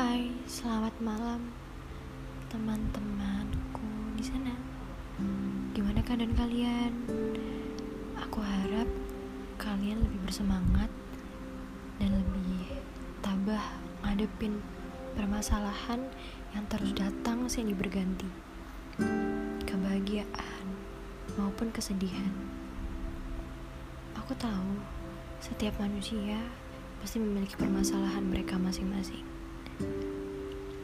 Hai, selamat malam teman-temanku di sana. Gimana keadaan kalian? Aku harap kalian lebih bersemangat dan lebih tabah ngadepin permasalahan yang terus datang silih berganti. Kebahagiaan maupun kesedihan. Aku tahu setiap manusia pasti memiliki permasalahan mereka masing-masing.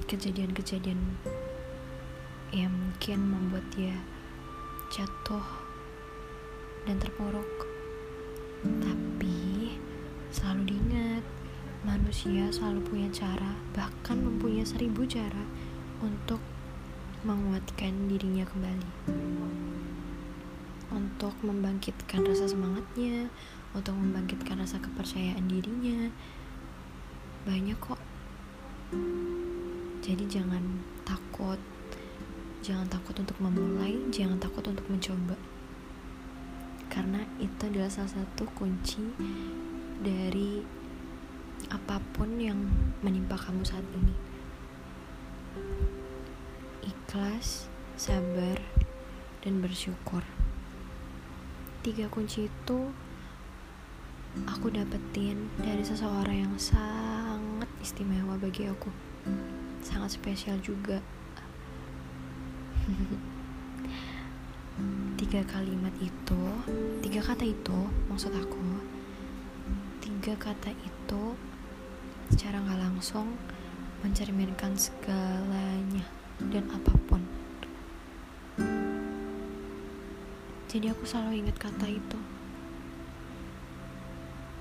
Kejadian-kejadian yang mungkin membuat dia jatuh dan terpuruk. Tapi selalu diingat, manusia selalu punya cara, bahkan mempunyai seribu cara untuk menguatkan dirinya kembali untuk membangkitkan rasa semangatnya, untuk membangkitkan rasa kepercayaan dirinya. Banyak kok. Jadi jangan takut. Jangan takut untuk memulai, jangan takut untuk mencoba. Karena itu adalah salah satu kunci dari apa pun yang menimpa kamu saat ini. Ikhlas, sabar, dan bersyukur tiga kunci itu aku dapetin dari seseorang yang sangat istimewa bagi aku. Sangat spesial juga. Tiga kalimat itu tiga kata itu maksud aku tiga kata itu secara nggak langsung mencerminkan segalanya dan apa pun. Jadi aku selalu ingat kata itu.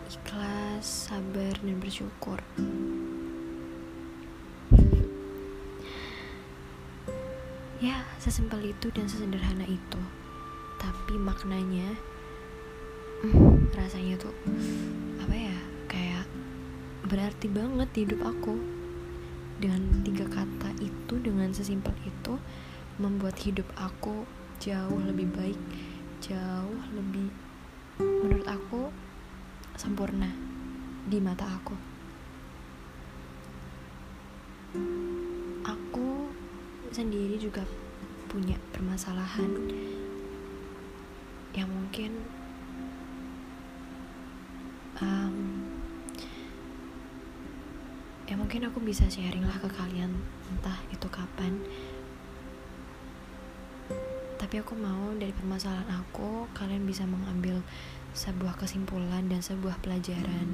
Ikhlas sabar dan bersyukur ya sesimpel itu dan sesederhana itu. Tapi maknanya hmm, rasanya tuh apa ya kayak berarti banget di hidup aku. Dengan tiga kata itu dengan sesimpel itu membuat hidup aku jauh lebih baik jauh lebih menurut aku sempurna di mata aku sendiri juga punya permasalahan yang mungkin um, ya mungkin aku bisa sharing lah ke kalian entah itu kapan. Tapi aku mau dari permasalahan aku kalian bisa mengambil sebuah kesimpulan dan sebuah pelajaran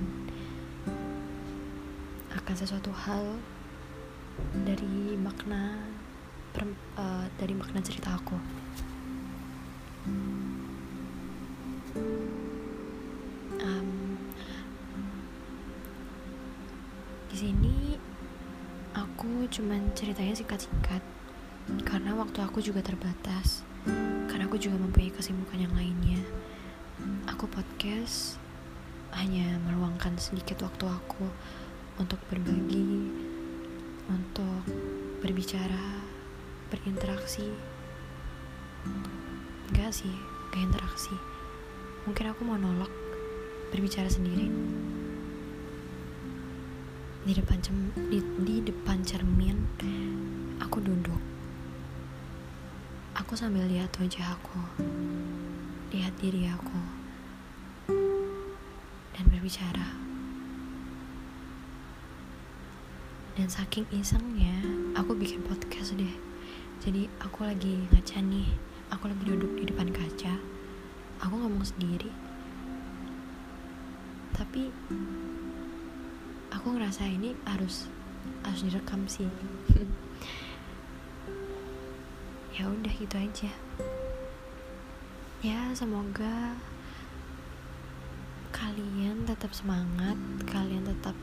akan sesuatu hal dari makna per, uh, dari makna cerita aku. Um, di sini aku cuman ceritanya singkat-singkat karena waktu aku juga terbatas karena aku juga mempunyai kesibukan yang lainnya. Aku podcast hanya meluangkan sedikit waktu aku untuk berbagi untuk berbicara berinteraksi. Enggak sih gak interaksi. Mungkin aku mau nolak berbicara sendiri. Di depan cem di, di depan cermin aku duduk. Aku sambil lihat wajah aku lihat diri aku dan berbicara. Dan saking isengnya aku bikin podcast deh jadi aku lagi ngaca nih. Aku lagi duduk di depan kaca. Aku ngomong sendiri. Tapi aku ngerasa ini harus harus direkam sih. Ya udah gitu aja. Ya semoga kalian tetap semangat kalian tetap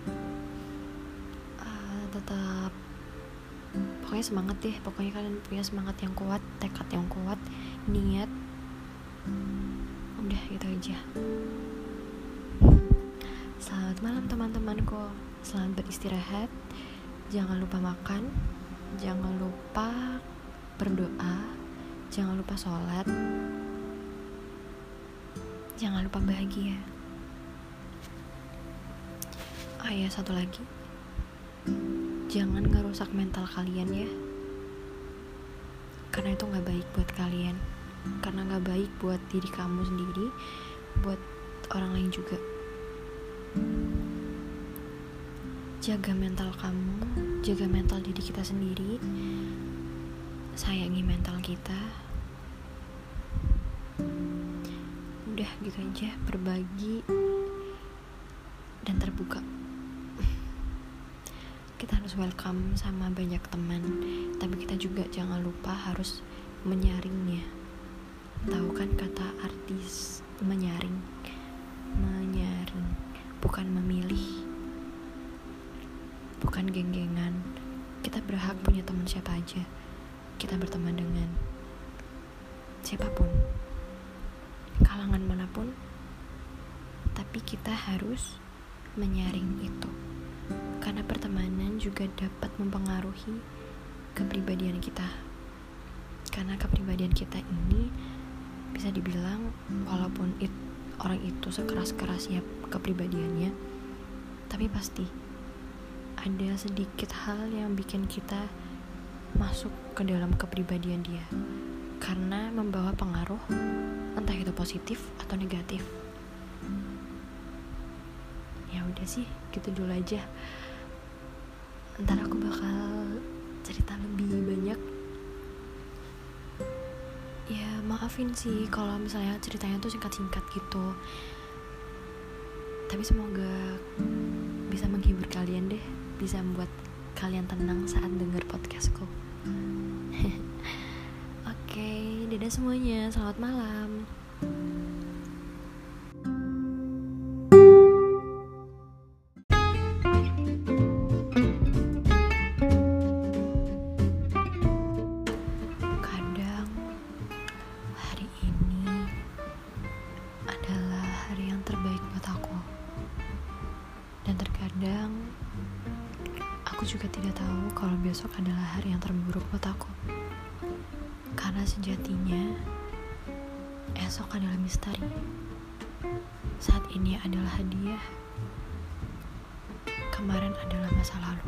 uh, tetap pokoknya semangat deh. Pokoknya kalian punya semangat yang kuat tekad yang kuat niat. Udah gitu aja. Selamat malam teman-temanku. Selamat beristirahat. Jangan lupa makan. Jangan lupa berdoa. Jangan lupa sholat. Jangan lupa bahagia. Oh ya satu lagi jangan ngerusak mental kalian ya. Karena itu nggak baik buat kalian. Karena nggak baik buat diri kamu sendiri buat orang lain juga. Jaga mental kamu jaga mental diri kita sendiri. Sayangi mental kita. Udah gitu aja berbagi dan terbuka kita harus welcome sama banyak teman. Tapi kita juga jangan lupa harus menyaringnya. Tahu kan kata artis? Menyaring. Menyaring. Bukan memilih. Bukan geng-gengan. Kita berhak punya teman siapa aja. Kita berteman dengan siapa pun. Kalangan mana pun. Tapi kita harus menyaring itu karena pertemanan juga dapat mempengaruhi kepribadian kita. Karena kepribadian kita ini bisa dibilang walaupun it, orang itu sekeras-kerasnya kepribadiannya tapi pasti ada sedikit hal yang bikin kita masuk ke dalam kepribadian dia. Karena membawa pengaruh entah itu positif atau negatif. Ya udah sih gitu dulu aja ntar aku bakal cerita lebih banyak. Ya maafin sih kalau misalnya ceritanya tuh singkat-singkat gitu. Tapi semoga bisa menghibur kalian deh. Bisa membuat kalian tenang saat denger podcastku. Oke okay, dadah semuanya. Selamat malam esok adalah misteri. Saat ini adalah hadiah. Kemarin adalah masa lalu.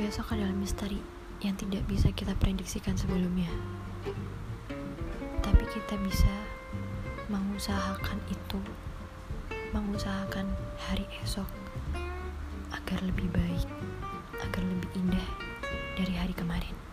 Besok adalah misteri yang tidak bisa kita prediksikan sebelumnya. Tapi kita bisa mengusahakan itu mengusahakan hari esok agar lebih baik, agar lebih indah dari hari kemarin.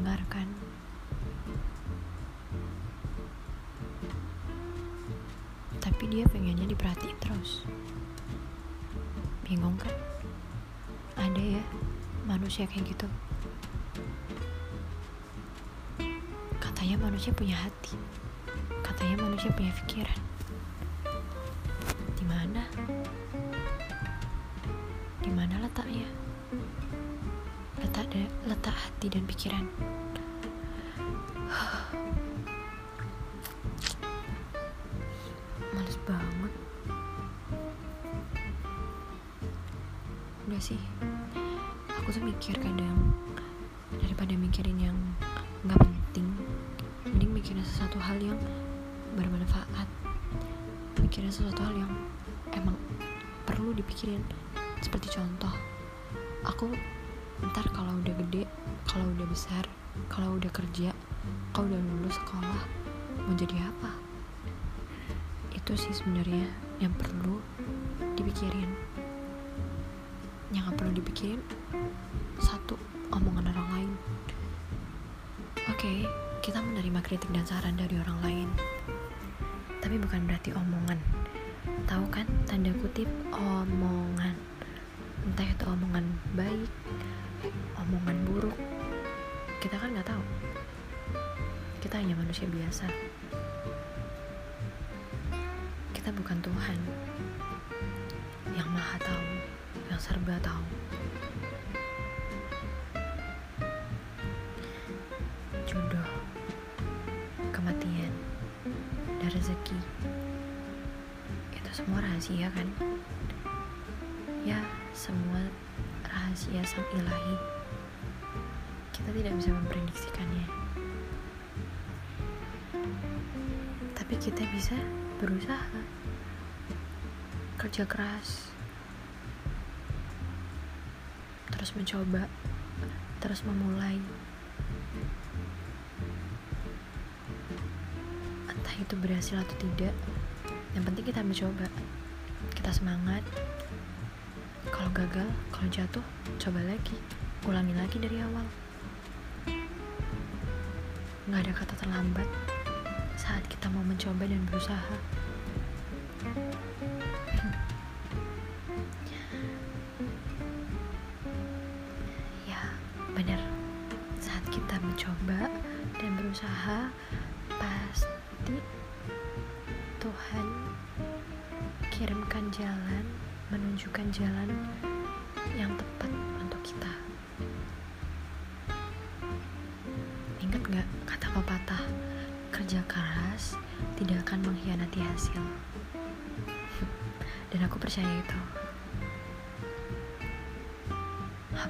Mendengarkan. Tapi dia pengennya diperhatiin terus. Bingung kan? Ada ya manusia kayak gitu. Katanya manusia punya hati. Katanya manusia punya pikiran mana? Di letaknya? Letak hati dan pikiran. Males banget. Udah sih. Aku tuh mikir kadang daripada mikirin yang nggak penting, mending mikirin sesuatu hal yang bermanfaat mikirin sesuatu hal yang emang perlu dipikirin seperti contoh aku ntar kalau udah gede kalau udah besar kalau udah kerja kalau udah lulus sekolah mau jadi apa? Itu sih sebenarnya yang perlu dipikirin. Yang gak perlu dipikirin satu omongan orang lain. Oke okay, kita menerima kritik dan saran dari orang lain. Tapi bukan berarti omongan. Tahu kan tanda kutip omongan? Entah itu omongan baik omongan buruk kita kan nggak tahu kita hanya manusia biasa kita bukan Tuhan yang maha tahu, yang serba tahu. Jodoh, kematian, dan rezeki itu semua rahasia kan? Ya, semua rahasia sang ilahi. Kita tidak bisa memprediksikannya. Tapi kita bisa berusaha. Kerja keras. Terus mencoba. Terus memulai. Entah itu berhasil atau tidak. Yang penting kita mencoba. Kita semangat. Kalau gagal kalau jatuh coba lagi. Ulangi lagi dari awal nggak ada kata terlambat saat kita mau mencoba dan berusaha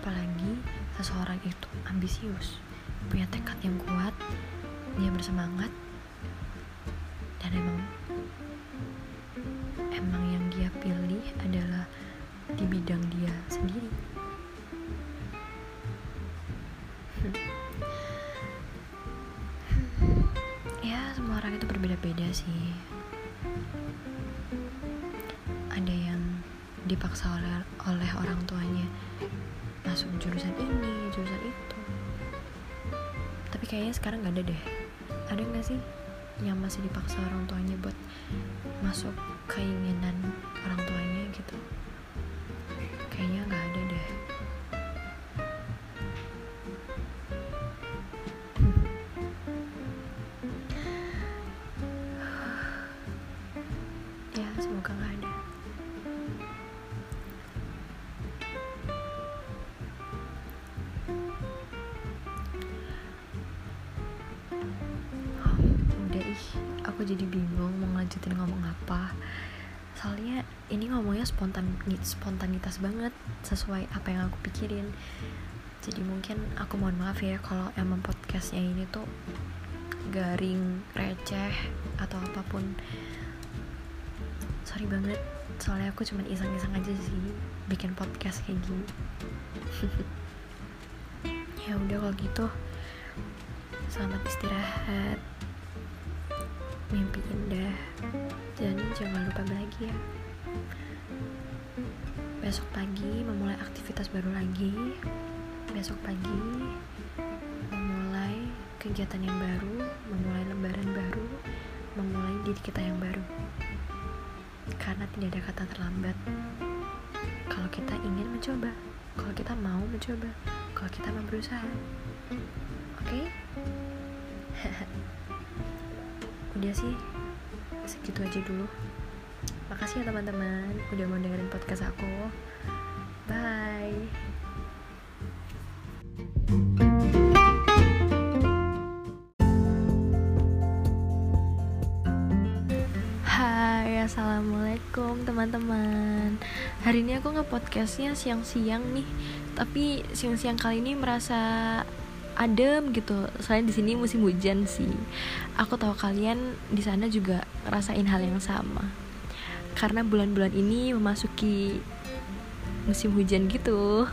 apalagi seseorang itu ambisius punya tekad yang kuat dia bersemangat dan emang emang yang dia pilih adalah di bidang dia sendiri. Ya semua orang itu berbeda-beda sih. Ada yang dipaksa oleh oleh orang tuanya masuk jurusan ini jurusan itu. Tapi kayaknya sekarang nggak ada deh. Ada nggak sih yang masih dipaksa orang tuanya buat masuk keinginan orang tuanya gitu? Kayaknya nggak aku jadi bingung mau ngelanjutin ngomong apa. Soalnya ini ngomongnya spontan spontanitas banget sesuai apa yang aku pikirin. Jadi mungkin aku mohon maaf ya kalau emang podcastnya ini tuh garing receh atau apa pun. Sorry banget soalnya aku cuma iseng-iseng aja sih bikin podcast kayak gini. Ya udah kalau gitu selamat istirahat mimpi indah dan jangan lupa bahagia. Besok pagi memulai aktivitas baru lagi. Besok pagi memulai kegiatan yang baru memulai lembaran baru memulai diri kita yang baru. Karena tidak ada kata terlambat. Kalau kita ingin mencoba kalau kita mau mencoba kalau kita mau berusaha. Oke? okay? udah sih. Segitu aja dulu. Makasih ya teman-teman udah mau dengerin podcast aku. Bye. Assalamualaikum teman-teman. Hari ini aku nge-podcastnya siang-siang nih. Tapi siang-siang kali ini merasa adem gitu. Soalnya di sini musim hujan sih. Aku tahu kalian di sana juga ngerasain hal yang sama. Karena bulan-bulan ini memasuki musim hujan gitu.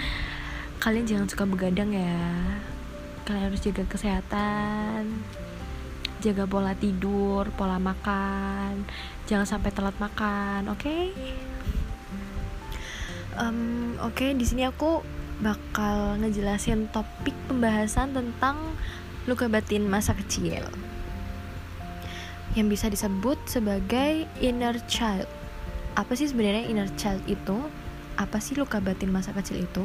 Kalian jangan suka begadang ya. Kalian harus jaga kesehatan. Jaga pola tidur pola makan. Jangan sampai telat makan oke? Okay? um, oke okay, di sini aku bakal ngejelasin topik pembahasan tentang luka batin masa kecil yang bisa disebut sebagai inner child. Apa sih sebenarnya inner child itu? Apa sih luka batin masa kecil itu?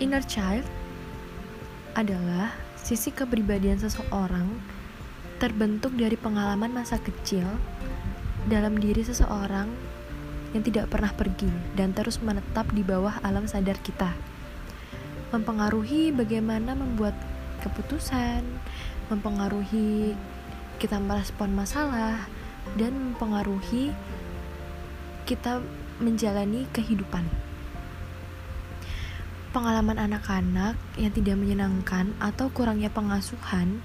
Inner child adalah sisi kepribadian seseorang terbentuk dari pengalaman masa kecil dalam diri seseorang yang tidak pernah pergi dan terus menetap di bawah alam sadar kita. Mempengaruhi bagaimana membuat keputusan, mempengaruhi kita merespon masalah, dan mempengaruhi kita menjalani kehidupan. Pengalaman anak-anak yang tidak menyenangkan atau kurangnya pengasuhan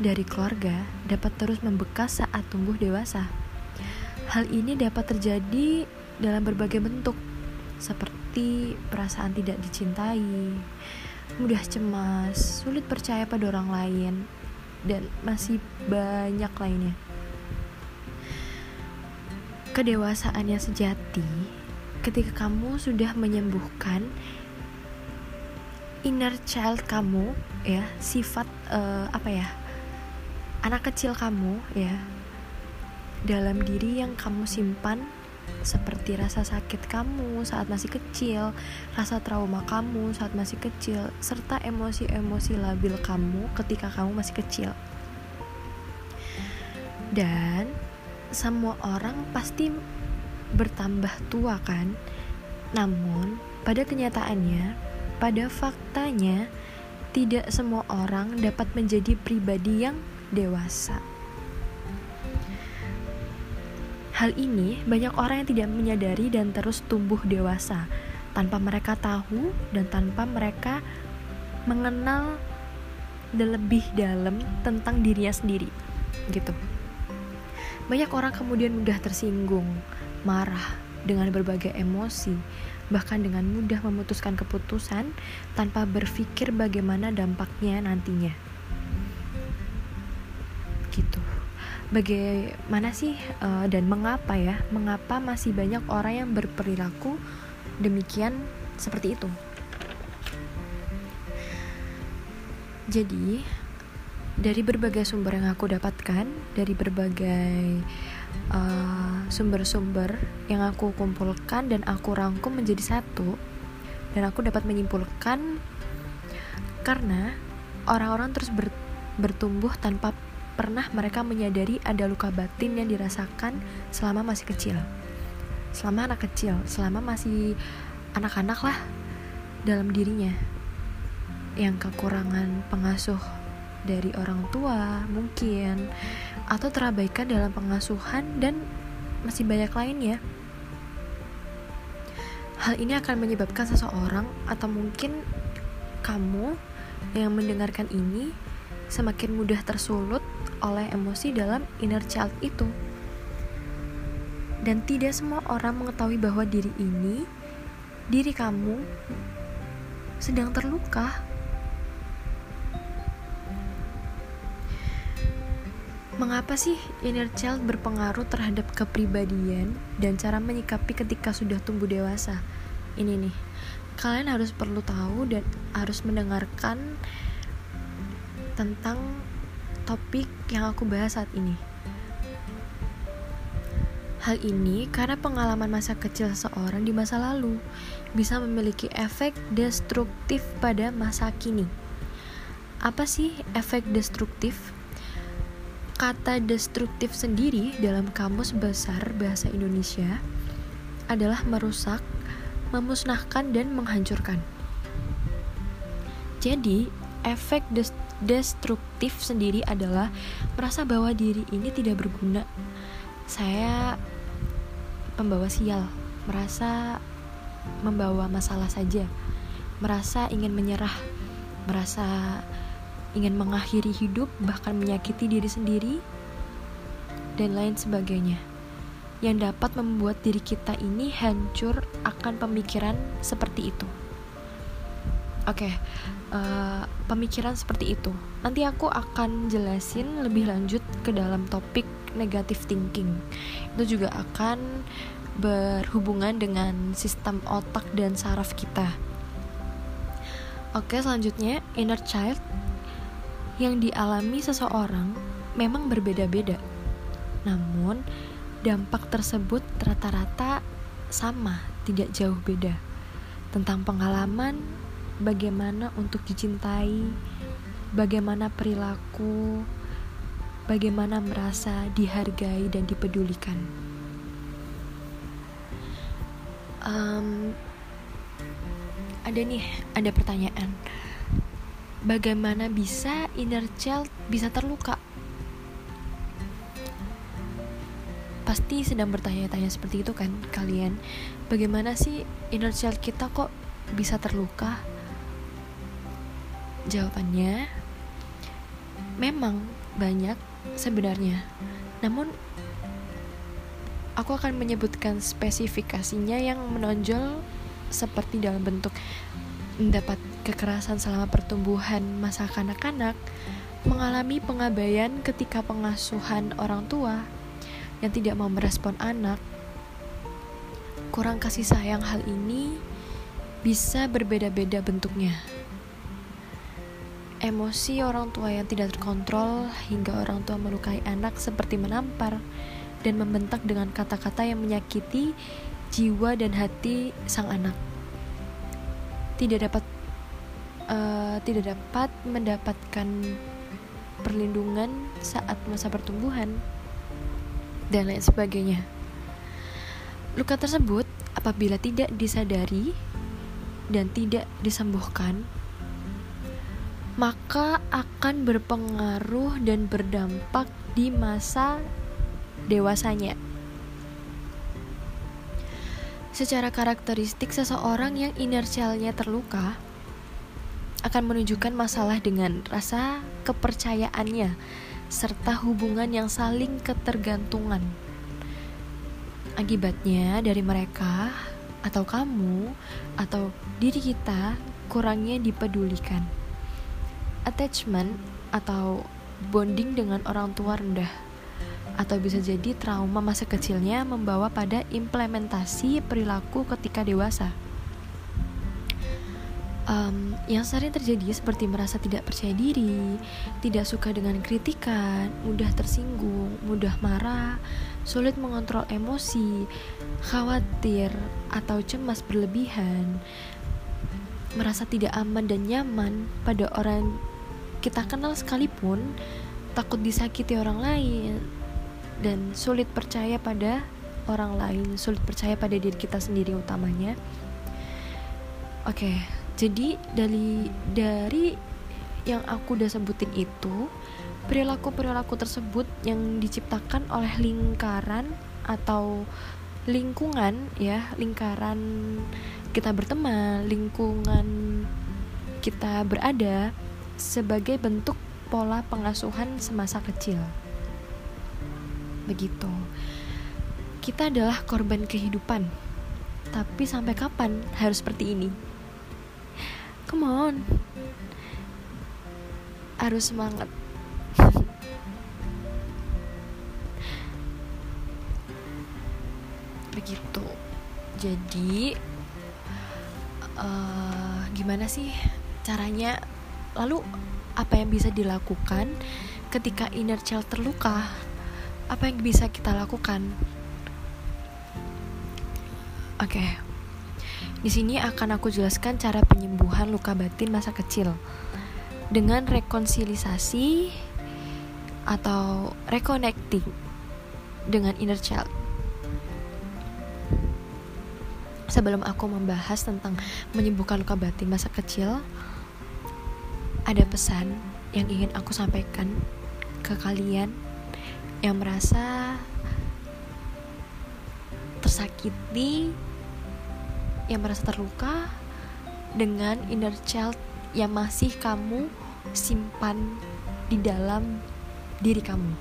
dari keluarga dapat terus membekas saat tumbuh dewasa. Hal ini dapat terjadi dalam berbagai bentuk, seperti perasaan tidak dicintai, mudah cemas, sulit percaya pada orang lain, dan masih banyak lainnya. Kedewasaan yang sejati ketika kamu sudah menyembuhkan inner child kamu ya sifat uh, apa ya anak kecil kamu ya dalam diri yang kamu simpan seperti rasa sakit kamu saat masih kecil, rasa trauma kamu saat masih kecil, serta emosi-emosi labil kamu ketika kamu masih kecil. Dan semua orang pasti bertambah tua kan? Namun, pada kenyataannya, pada faktanya, tidak semua orang dapat menjadi pribadi yang dewasa. Hal ini banyak orang yang tidak menyadari dan terus tumbuh dewasa tanpa mereka tahu dan tanpa mereka mengenal lebih dalam tentang dirinya sendiri gitu. Banyak orang kemudian mudah tersinggung, marah dengan berbagai emosi, bahkan dengan mudah memutuskan keputusan tanpa berpikir bagaimana dampaknya nantinya. Gitu bagaimana sih uh, dan mengapa ya mengapa masih banyak orang yang berperilaku demikian seperti itu? Jadi dari berbagai sumber yang aku dapatkan dari berbagai eh, sumber-sumber uh, yang aku kumpulkan dan aku rangkum menjadi satu dan aku dapat menyimpulkan karena orang-orang terus ber, bertumbuh tanpa pernah mereka menyadari ada luka batin yang dirasakan selama masih kecil. Selama anak kecil, selama masih anak-anak lah dalam dirinya. Yang kekurangan pengasuh dari orang tua mungkin atau terabaikan dalam pengasuhan dan masih banyak lainnya. Hal ini akan menyebabkan seseorang atau mungkin kamu yang mendengarkan ini semakin mudah tersulut oleh emosi dalam inner child itu. Dan tidak semua orang mengetahui bahwa diri ini, diri kamu, sedang terluka. Mengapa sih inner child berpengaruh terhadap kepribadian dan cara menyikapi ketika sudah tumbuh dewasa? Ini nih, kalian harus perlu tahu dan harus mendengarkan tentang topik yang aku bahas saat ini. Hal ini karena pengalaman masa kecil seseorang di masa lalu bisa memiliki efek destruktif pada masa kini. Apa sih efek destruktif? Kata destruktif sendiri dalam kamus besar bahasa Indonesia adalah merusak, memusnahkan, dan menghancurkan. Jadi, efek destruktif destruktif sendiri adalah merasa bahwa diri ini tidak berguna. Saya pembawa sial, merasa membawa masalah saja, merasa ingin menyerah, merasa ingin mengakhiri hidup, bahkan menyakiti diri sendiri, dan lain sebagainya. Yang dapat membuat diri kita ini hancur akan pemikiran seperti itu. Oke, uh, pemikiran seperti itu. Nanti aku akan jelasin lebih lanjut ke dalam topik negative thinking. Itu juga akan berhubungan dengan sistem otak dan saraf kita. Oke, selanjutnya inner child yang dialami seseorang memang berbeda-beda. Namun, dampak tersebut rata-rata sama, tidak jauh beda. Tentang pengalaman bagaimana untuk dicintai, bagaimana perilaku, bagaimana merasa dihargai dan dipedulikan. Um, ada nih, ada pertanyaan. Bagaimana bisa inner child bisa terluka? Pasti sedang bertanya-tanya seperti itu kan kalian. Bagaimana sih inner child kita kok bisa terluka? Jawabannya memang banyak sebenarnya. Namun aku akan menyebutkan spesifikasinya yang menonjol seperti dalam bentuk mendapat kekerasan selama pertumbuhan masa kanak-kanak, mengalami pengabaian ketika pengasuhan orang tua yang tidak mau merespon anak, kurang kasih sayang hal ini bisa berbeda-beda bentuknya emosi orang tua yang tidak terkontrol hingga orang tua melukai anak seperti menampar dan membentak dengan kata-kata yang menyakiti jiwa dan hati sang anak. Tidak dapat uh, tidak dapat mendapatkan perlindungan saat masa pertumbuhan dan lain sebagainya. Luka tersebut apabila tidak disadari dan tidak disembuhkan maka akan berpengaruh dan berdampak di masa dewasanya. Secara karakteristik seseorang yang inersialnya terluka akan menunjukkan masalah dengan rasa kepercayaannya serta hubungan yang saling ketergantungan. Akibatnya dari mereka atau kamu atau diri kita kurangnya dipedulikan attachment atau bonding dengan orang tua rendah atau bisa jadi trauma masa kecilnya membawa pada implementasi perilaku ketika dewasa. Um, yang sering terjadi seperti merasa tidak percaya diri, tidak suka dengan kritikan, mudah tersinggung, mudah marah, sulit mengontrol emosi, khawatir atau cemas berlebihan, merasa tidak aman dan nyaman pada orang kita kenal sekalipun takut disakiti orang lain dan sulit percaya pada orang lain, sulit percaya pada diri kita sendiri utamanya. Oke, jadi dari dari yang aku udah sebutin itu perilaku-perilaku tersebut yang diciptakan oleh lingkaran atau lingkungan ya, lingkaran kita berteman, lingkungan kita berada sebagai bentuk pola pengasuhan semasa kecil. Begitu. Kita adalah korban kehidupan. Tapi sampai kapan harus seperti ini? Come on. Harus semangat. Begitu. Jadi uh, gimana sih caranya Lalu apa yang bisa dilakukan ketika inner child terluka? Apa yang bisa kita lakukan? Oke. Okay. Di sini akan aku jelaskan cara penyembuhan luka batin masa kecil dengan rekonsilisasi atau reconnecting dengan inner child. Sebelum aku membahas tentang menyembuhkan luka batin masa kecil, ada pesan yang ingin aku sampaikan ke kalian yang merasa tersakiti, yang merasa terluka dengan inner child yang masih kamu simpan di dalam diri kamu.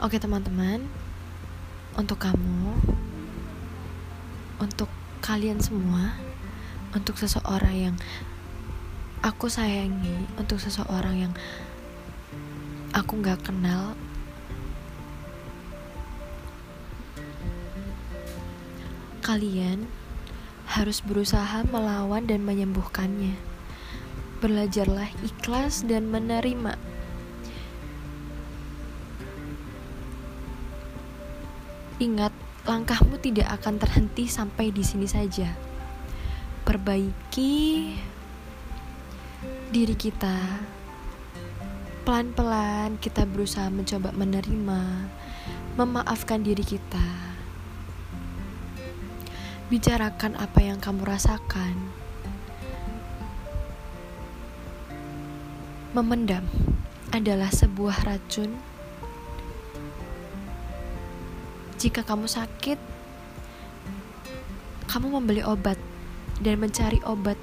Oke, teman-teman, untuk kamu, untuk kalian semua, untuk seseorang yang aku sayangi untuk seseorang yang aku gak kenal kalian harus berusaha melawan dan menyembuhkannya. Belajarlah ikhlas dan menerima. Ingat langkahmu tidak akan terhenti sampai di sini saja perbaiki diri kita pelan-pelan kita berusaha mencoba menerima, memaafkan diri kita. Bicarakan apa yang kamu rasakan. Memendam adalah sebuah racun. Jika kamu sakit, kamu membeli obat dan mencari obat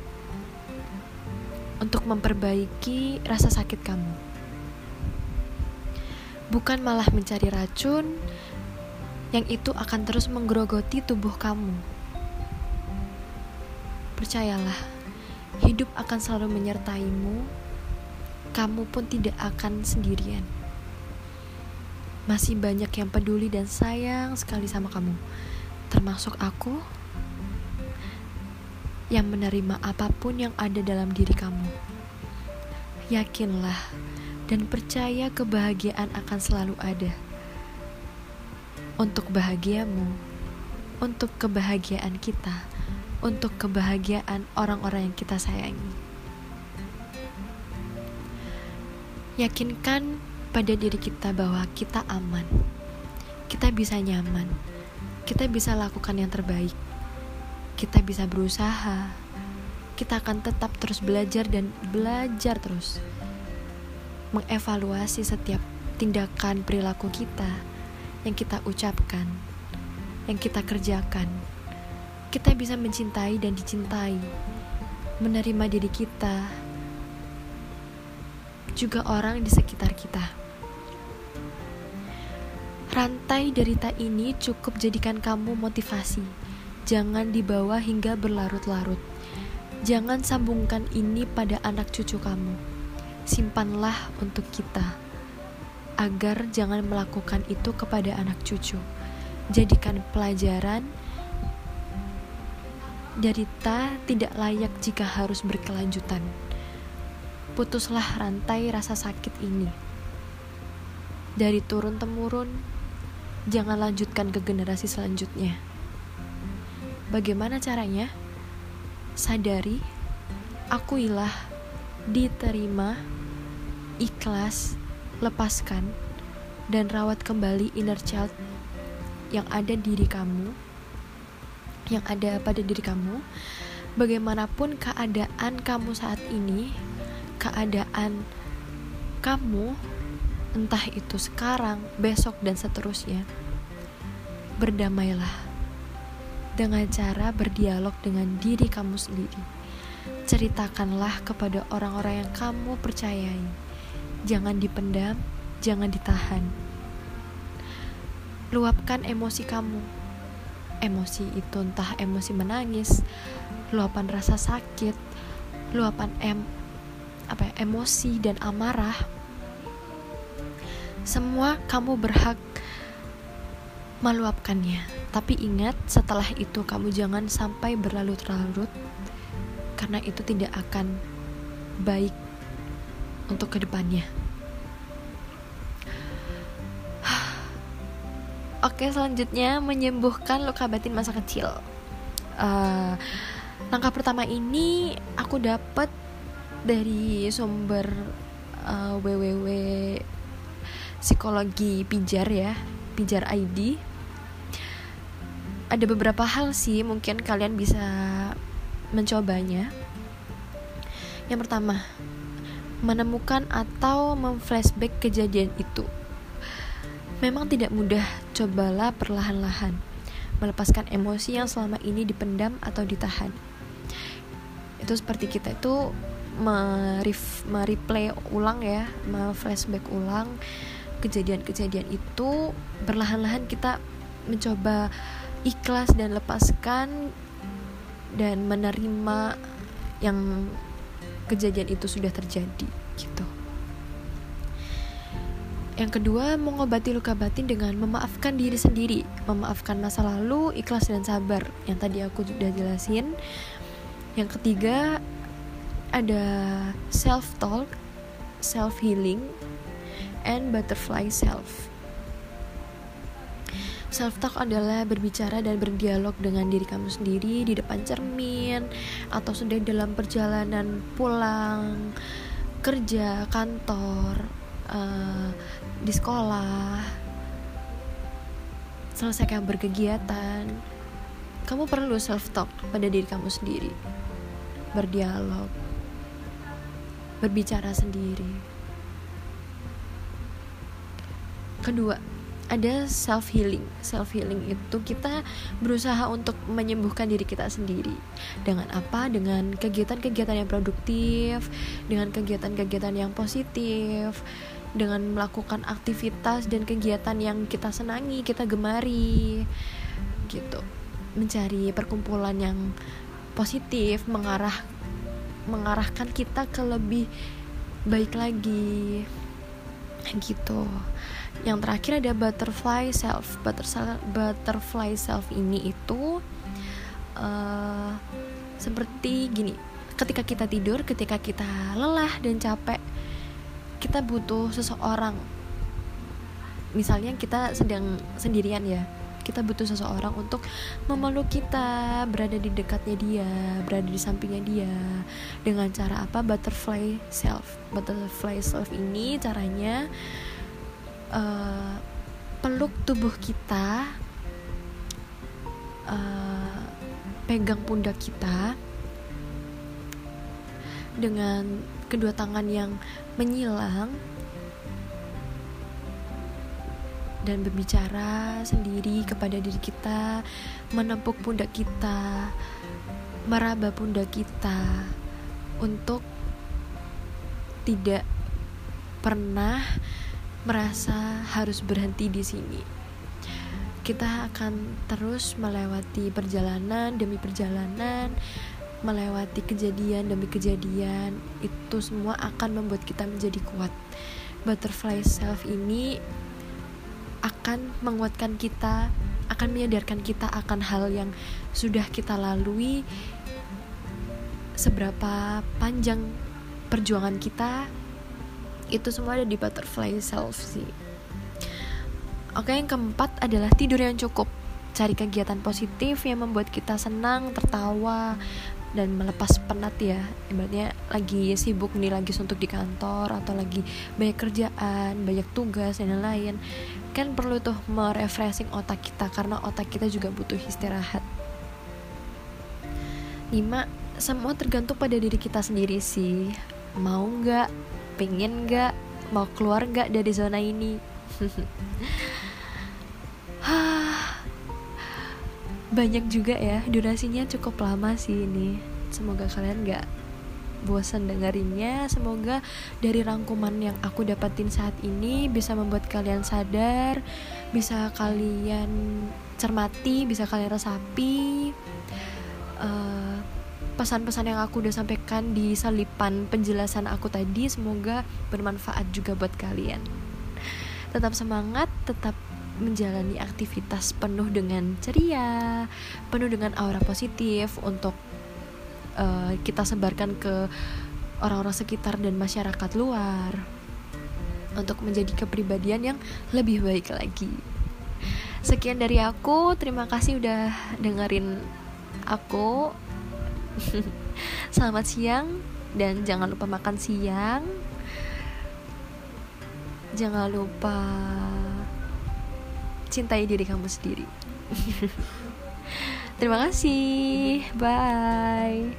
untuk memperbaiki rasa sakit kamu bukan malah mencari racun yang itu akan terus menggerogoti tubuh kamu. Percayalah, hidup akan selalu menyertaimu. Kamu pun tidak akan sendirian. Masih banyak yang peduli dan sayang sekali sama kamu, termasuk aku yang menerima apa pun yang ada dalam diri kamu. Yakinlah dan percaya kebahagiaan akan selalu ada. Untuk bahagiamu, untuk kebahagiaan kita, untuk kebahagiaan orang-orang yang kita sayangi. Yakinkan pada diri kita bahwa kita aman, kita bisa nyaman, kita bisa lakukan yang terbaik, kita bisa berusaha, kita akan tetap terus belajar dan belajar terus mengevaluasi setiap tindakan perilaku kita yang kita ucapkan, yang kita kerjakan. Kita bisa mencintai dan dicintai, menerima diri kita, juga orang di sekitar kita. Rantai derita ini cukup jadikan kamu motivasi. Jangan dibawa hingga berlarut-larut. Jangan sambungkan ini pada anak cucu kamu simpanlah untuk kita, agar jangan melakukan itu kepada anak cucu. Jadikan pelajaran, derita tidak layak jika harus berkelanjutan. Putuslah rantai rasa sakit ini. Dari turun-temurun, jangan lanjutkan ke generasi selanjutnya. Bagaimana caranya? Sadari, akuilah, diterima, ikhlas, lepaskan, dan rawat kembali inner child yang ada di diri kamu, yang ada pada diri kamu. Bagaimanapun keadaan kamu saat ini, keadaan kamu, entah itu sekarang, besok, dan seterusnya, berdamailah dengan cara berdialog dengan diri kamu sendiri. Ceritakanlah kepada orang-orang yang kamu percayai Jangan dipendam, jangan ditahan. Luapkan emosi kamu. Emosi itu entah emosi menangis, luapan rasa sakit, luapan em apa ya, emosi dan amarah. Semua kamu berhak meluapkannya. Tapi ingat, setelah itu kamu jangan sampai berlarut-larut karena itu tidak akan baik untuk ke depannya. Oke, selanjutnya menyembuhkan luka batin masa kecil. Uh, langkah pertama ini aku dapat dari sumber uh, www psikologi pijar ya, pijar ID. Ada beberapa hal sih mungkin kalian bisa mencobanya. Yang pertama, menemukan atau memflashback kejadian itu. Memang tidak mudah, cobalah perlahan-lahan melepaskan emosi yang selama ini dipendam atau ditahan. Itu seperti kita itu mereplay ulang ya, flashback ulang kejadian-kejadian itu perlahan-lahan kita mencoba ikhlas dan lepaskan dan menerima yang kejadian itu sudah terjadi gitu. Yang kedua, mengobati luka batin dengan memaafkan diri sendiri, memaafkan masa lalu, ikhlas dan sabar. Yang tadi aku sudah jelasin. Yang ketiga, ada self talk, self healing, and butterfly self. Self talk adalah berbicara dan berdialog dengan diri kamu sendiri di depan cermin atau sedang dalam perjalanan pulang kerja, kantor, uh, di sekolah selesaikan berkegiatan. Kamu perlu self talk pada diri kamu sendiri. Berdialog berbicara sendiri kedua ada self healing self healing itu kita berusaha untuk menyembuhkan diri kita sendiri. Dengan apa? Dengan kegiatan-kegiatan yang produktif dengan kegiatan-kegiatan yang positif dengan melakukan aktivitas dan kegiatan yang kita senangi kita gemari gitu. Mencari perkumpulan yang positif mengarah mengarahkan kita ke lebih baik lagi gitu yang terakhir ada butterfly self. Butterfly self ini itu uh, seperti gini. Ketika kita tidur ketika kita lelah dan capek kita butuh seseorang. Misalnya kita sedang sendirian ya kita butuh seseorang untuk memeluk kita berada di dekatnya dia berada di sampingnya dia. Dengan cara apa? Butterfly self. Butterfly self ini caranya uh, peluk tubuh kita uh, pegang pundak kita dengan kedua tangan yang menyilang dan berbicara sendiri kepada diri kita, menepuk pundak kita, meraba pundak kita untuk tidak pernah merasa harus berhenti di sini. Kita akan terus melewati perjalanan demi perjalanan, melewati kejadian demi kejadian. Itu semua akan membuat kita menjadi kuat. Butterfly self ini akan menguatkan kita, akan menyadarkan kita akan hal yang sudah kita lalui, seberapa panjang perjuangan kita itu semua ada di butterfly self sih. Oke yang keempat adalah tidur yang cukup. Cari kegiatan positif yang membuat kita senang tertawa dan melepas penat ya. Ibaratnya lagi sibuk nih lagi suntuk di kantor atau lagi banyak kerjaan banyak tugas dan lain-lain. Kan perlu tuh merefreshing otak kita karena otak kita juga butuh istirahat. Lima semua tergantung pada diri kita sendiri sih. Mau nggak pengen gak mau keluar gak dari zona ini? Banyak juga ya durasinya cukup lama sih ini. Semoga kalian gak bosan dengerinnya. Semoga dari rangkuman yang aku dapatin saat ini bisa membuat kalian sadar bisa kalian cermati bisa kalian resapi. Uh, pesan-pesan yang aku udah sampaikan di salipan penjelasan aku tadi semoga bermanfaat juga buat kalian. Tetap semangat, tetap menjalani aktivitas penuh dengan ceria, penuh dengan aura positif untuk uh, kita sebarkan ke orang-orang sekitar dan masyarakat luar untuk menjadi kepribadian yang lebih baik lagi. Sekian dari aku, terima kasih udah dengerin aku Selamat siang dan jangan lupa makan siang. Jangan lupa cintai diri kamu sendiri. Terima kasih. Bye.